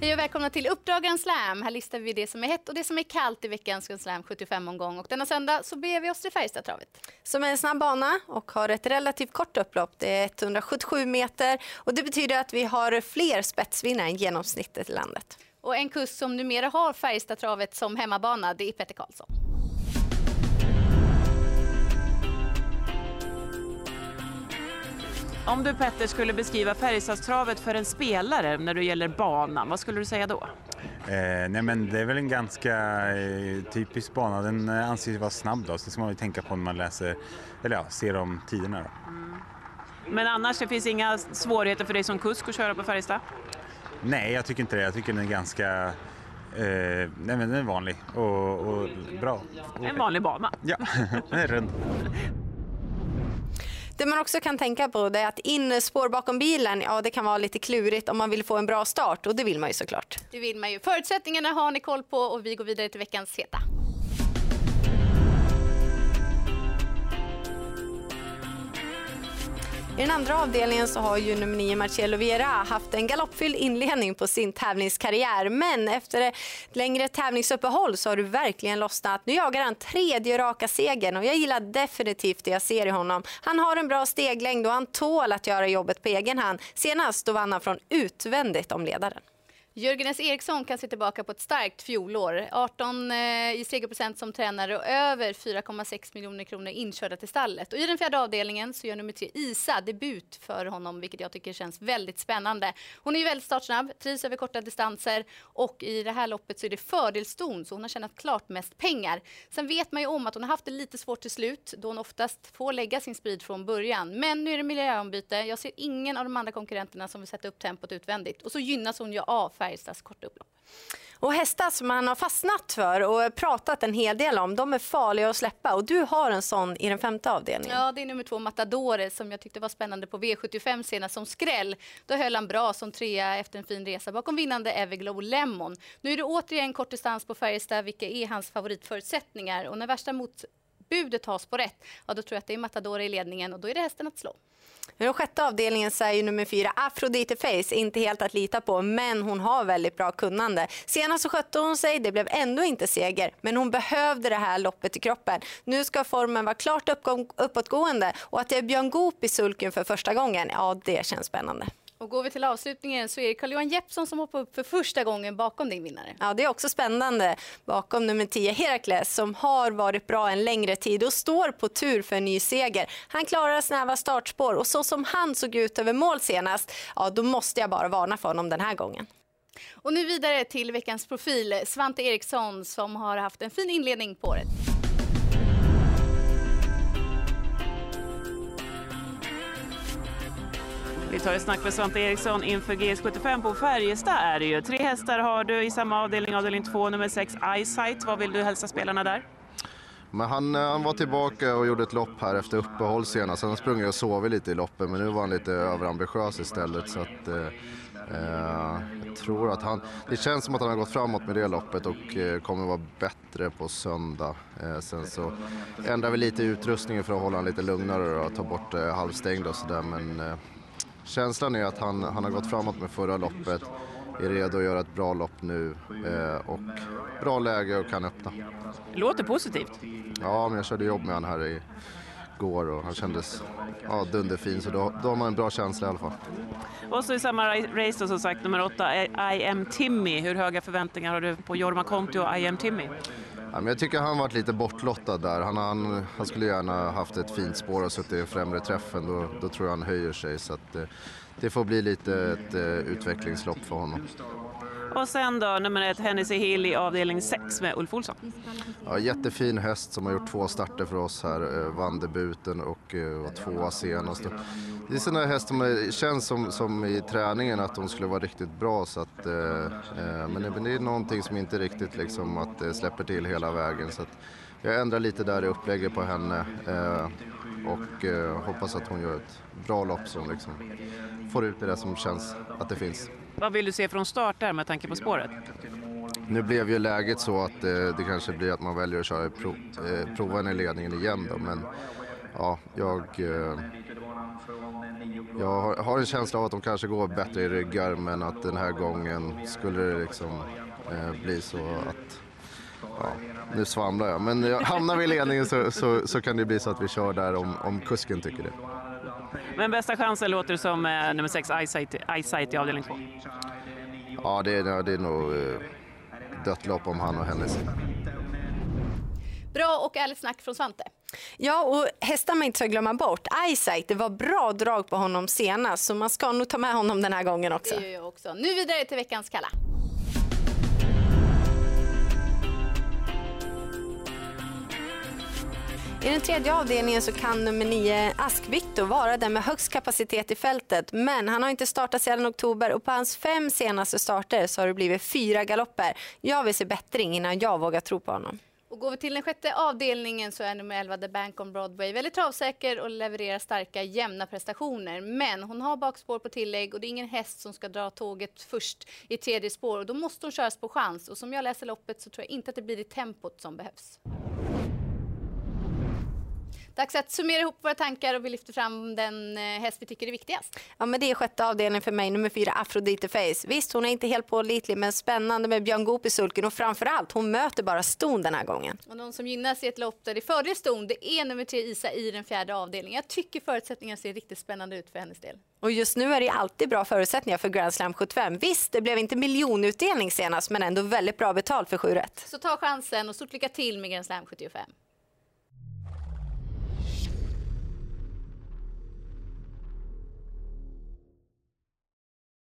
Hej och välkomna till Uppdrag Slam. Här listar vi det som är hett och det som är kallt i veckans Grand Slam 75-omgång. Och denna söndag så beger vi oss till Färjestadtravet. Som är en snabb bana och har ett relativt kort upplopp. Det är 177 meter och det betyder att vi har fler spetsvinnare än genomsnittet i landet. Och en kust som numera har Färjestadtravet som hemmabana, det är Petter Karlsson. Om du Petter skulle beskriva Färjestadstravet för en spelare när det gäller banan, vad skulle du säga då? Eh, nej men det är väl en ganska eh, typisk bana. Den eh, anses vara snabb då, så det ska man ju tänka på när man läser, eller ja, ser om tiderna då. Mm. Men annars, det finns inga svårigheter för dig som kusk att köra på Färjestad? Nej, jag tycker inte det. Jag tycker den är ganska eh, nej men den är vanlig och, och bra. En vanlig bana? Ja, den är rund. Det man också kan tänka på är att innerspår bakom bilen, ja det kan vara lite klurigt om man vill få en bra start och det vill man ju såklart. Det vill man ju. Förutsättningarna har ni koll på och vi går vidare till veckans heta. I den andra avdelningen så har ju nummer 9 Marcello Vera haft en galoppfylld inledning på sin tävlingskarriär. Men efter ett längre tävlingsuppehåll så har du verkligen lossnat. Nu jagar han tredje raka segern och jag gillar definitivt det jag ser i honom. Han har en bra steglängd och han tål att göra jobbet på egen hand. Senast då vann han från utvändigt om ledaren. Jörgen S. Eriksson kan se tillbaka på ett starkt fjolår. 18 eh, i segerprocent som tränare och över 4,6 miljoner kronor inkörda till stallet. Och I den fjärde avdelningen så gör nummer tre Isa debut för honom, vilket jag tycker känns väldigt spännande. Hon är ju väldigt startsnabb, trivs över korta distanser och i det här loppet så är det fördelston, så hon har tjänat klart mest pengar. Sen vet man ju om att hon har haft det lite svårt till slut, då hon oftast får lägga sin speed från början. Men nu är det miljöombyte. Jag ser ingen av de andra konkurrenterna som vill sätta upp tempot utvändigt. Och så gynnas hon ju av Färjestads korta upplopp. Och hästar som man har fastnat för och pratat en hel del om, de är farliga att släppa. Och du har en sån i den femte avdelningen. Ja, det är nummer två Matadore som jag tyckte var spännande på V75 senast som skräll. Då höll han bra som trea efter en fin resa bakom vinnande Everglow Lemon. Nu är det återigen kort distans på Färjestad, vilka är hans favoritförutsättningar. Och när värsta budet tas på rätt, ja då tror jag att det är Matador i ledningen och då är det hästen att slå. I den sjätte avdelningen så är ju nummer fyra Afrodite Face inte helt att lita på, men hon har väldigt bra kunnande. Senast så skötte hon sig, det blev ändå inte seger, men hon behövde det här loppet i kroppen. Nu ska formen vara klart uppåtgående och att det är Björn Goop i sulken för första gången, ja det känns spännande. Och går vi till avslutningen så är det Carl-Johan Jeppsson som hoppar upp för första gången bakom din vinnare. Ja, det är också spännande. Bakom nummer 10 Herakles som har varit bra en längre tid och står på tur för en ny seger. Han klarar snäva startspår och så som han såg ut över mål senast, ja då måste jag bara varna för honom den här gången. Och nu vidare till veckans profil, Svante Eriksson som har haft en fin inledning på året. Vi tar ett snack med Svante Eriksson inför GS75 på Färjestad är det ju. Tre hästar har du i samma avdelning, avdelning 2, nummer 6 Eyesight. Vad vill du hälsa spelarna där? Men han, eh, han var tillbaka och gjorde ett lopp här efter uppehåll senast. Han har sprungit och sovit lite i loppet men nu var han lite överambitiös istället. Så att, eh, eh, jag tror att han, det känns som att han har gått framåt med det loppet och eh, kommer vara bättre på söndag. Eh, sen så ändrar vi lite utrustningen för att hålla honom lite lugnare och ta bort eh, halvstängd och sådär. Men eh, känslan är att han, han har gått framåt med förra loppet, är redo att göra ett bra lopp nu eh, och bra läge och kan öppna. Låter positivt. Ja, men jag körde jobb med honom här i går och han kändes ja, dunderfin så då, då har man en bra känsla i alla fall. Och så i samma race då som sagt, nummer åtta, I am Timmy. Hur höga förväntningar har du på Jorma Konti och I am Timmy? Ja, men jag tycker han varit lite bortlottad där. Han, han, han skulle gärna haft ett fint spår och suttit i främre träffen. Då, då tror jag han höjer sig. Så att, eh, det får bli lite ett eh, utvecklingslopp för honom. Och sen då nummer ett Hennessy Hill i avdelning 6 med Ulf Olsson. Ja, jättefin häst som har gjort två starter för oss här. Eh, Vann debuten och eh, var tvåa senast. Det är sådana hästar som eh, känns som, som i träningen att hon skulle vara riktigt bra. Så att, eh, men det är någonting som inte riktigt liksom att det släpper till hela vägen. Så att jag ändrar lite där i upplägget på henne och hoppas att hon gör ett bra lopp som liksom får ut det som känns att det finns. Vad vill du se från start där med tanke på spåret? Nu blev ju läget så att eh, det kanske blir att man väljer att köra prov, eh, prova i ledningen igen då, men ja, jag, eh, jag har, har en känsla av att de kanske går bättre i ryggar men att den här gången skulle det liksom eh, bli så att Ja, nu svamlar jag, men jag, hamnar vi i ledningen så, så, så, kan det bli så att vi kör där om, om kusken tycker det. Men bästa chansen låter som eh, nummer 6, Eyesight, Eyesight i avdelning 2? Ja, det är, det är nog eh, dött lopp om han och hennes. Bra och ärligt snack från Svante. Ja, och hästar man inte ska glömma bort. Eyesight, det var bra drag på honom senast så man ska nog ta med honom den här gången också. Det gör jag också. Nu vidare till veckans kalla. I den tredje avdelningen så kan nummer nio Askvitto vara den med högst kapacitet i fältet. Men han har inte startat sedan oktober och på hans fem senaste starter så har det blivit fyra galopper. Jag vill se bättring innan jag vågar tro på honom. Och går vi till den sjätte avdelningen så är nummer 11 The Bank on Broadway väldigt travsäker och levererar starka jämna prestationer. Men hon har bakspår på tillägg och det är ingen häst som ska dra tåget först i tredje spår och då måste hon köras på chans och som jag läser loppet så tror jag inte att det blir det tempot som behövs. Dags att summera ihop våra tankar och vi lyfter fram den eh, häst vi tycker är viktigast. Ja, men det är sjätte avdelningen för mig, nummer fyra Afrodite Face. Visst, hon är inte helt pålitlig, men spännande med Björn Goop i sulken och framförallt, hon möter bara ston den här gången. Och någon som gynnas i ett lopp där det fördel ston, det är nummer tre Isa i den fjärde avdelningen. Jag tycker förutsättningarna ser riktigt spännande ut för hennes del. Och just nu är det alltid bra förutsättningar för Grand Slam 75. Visst, det blev inte miljonutdelning senast, men ändå väldigt bra betalt för 7 rätt. Så ta chansen och stort lycka till med Grand Slam 75.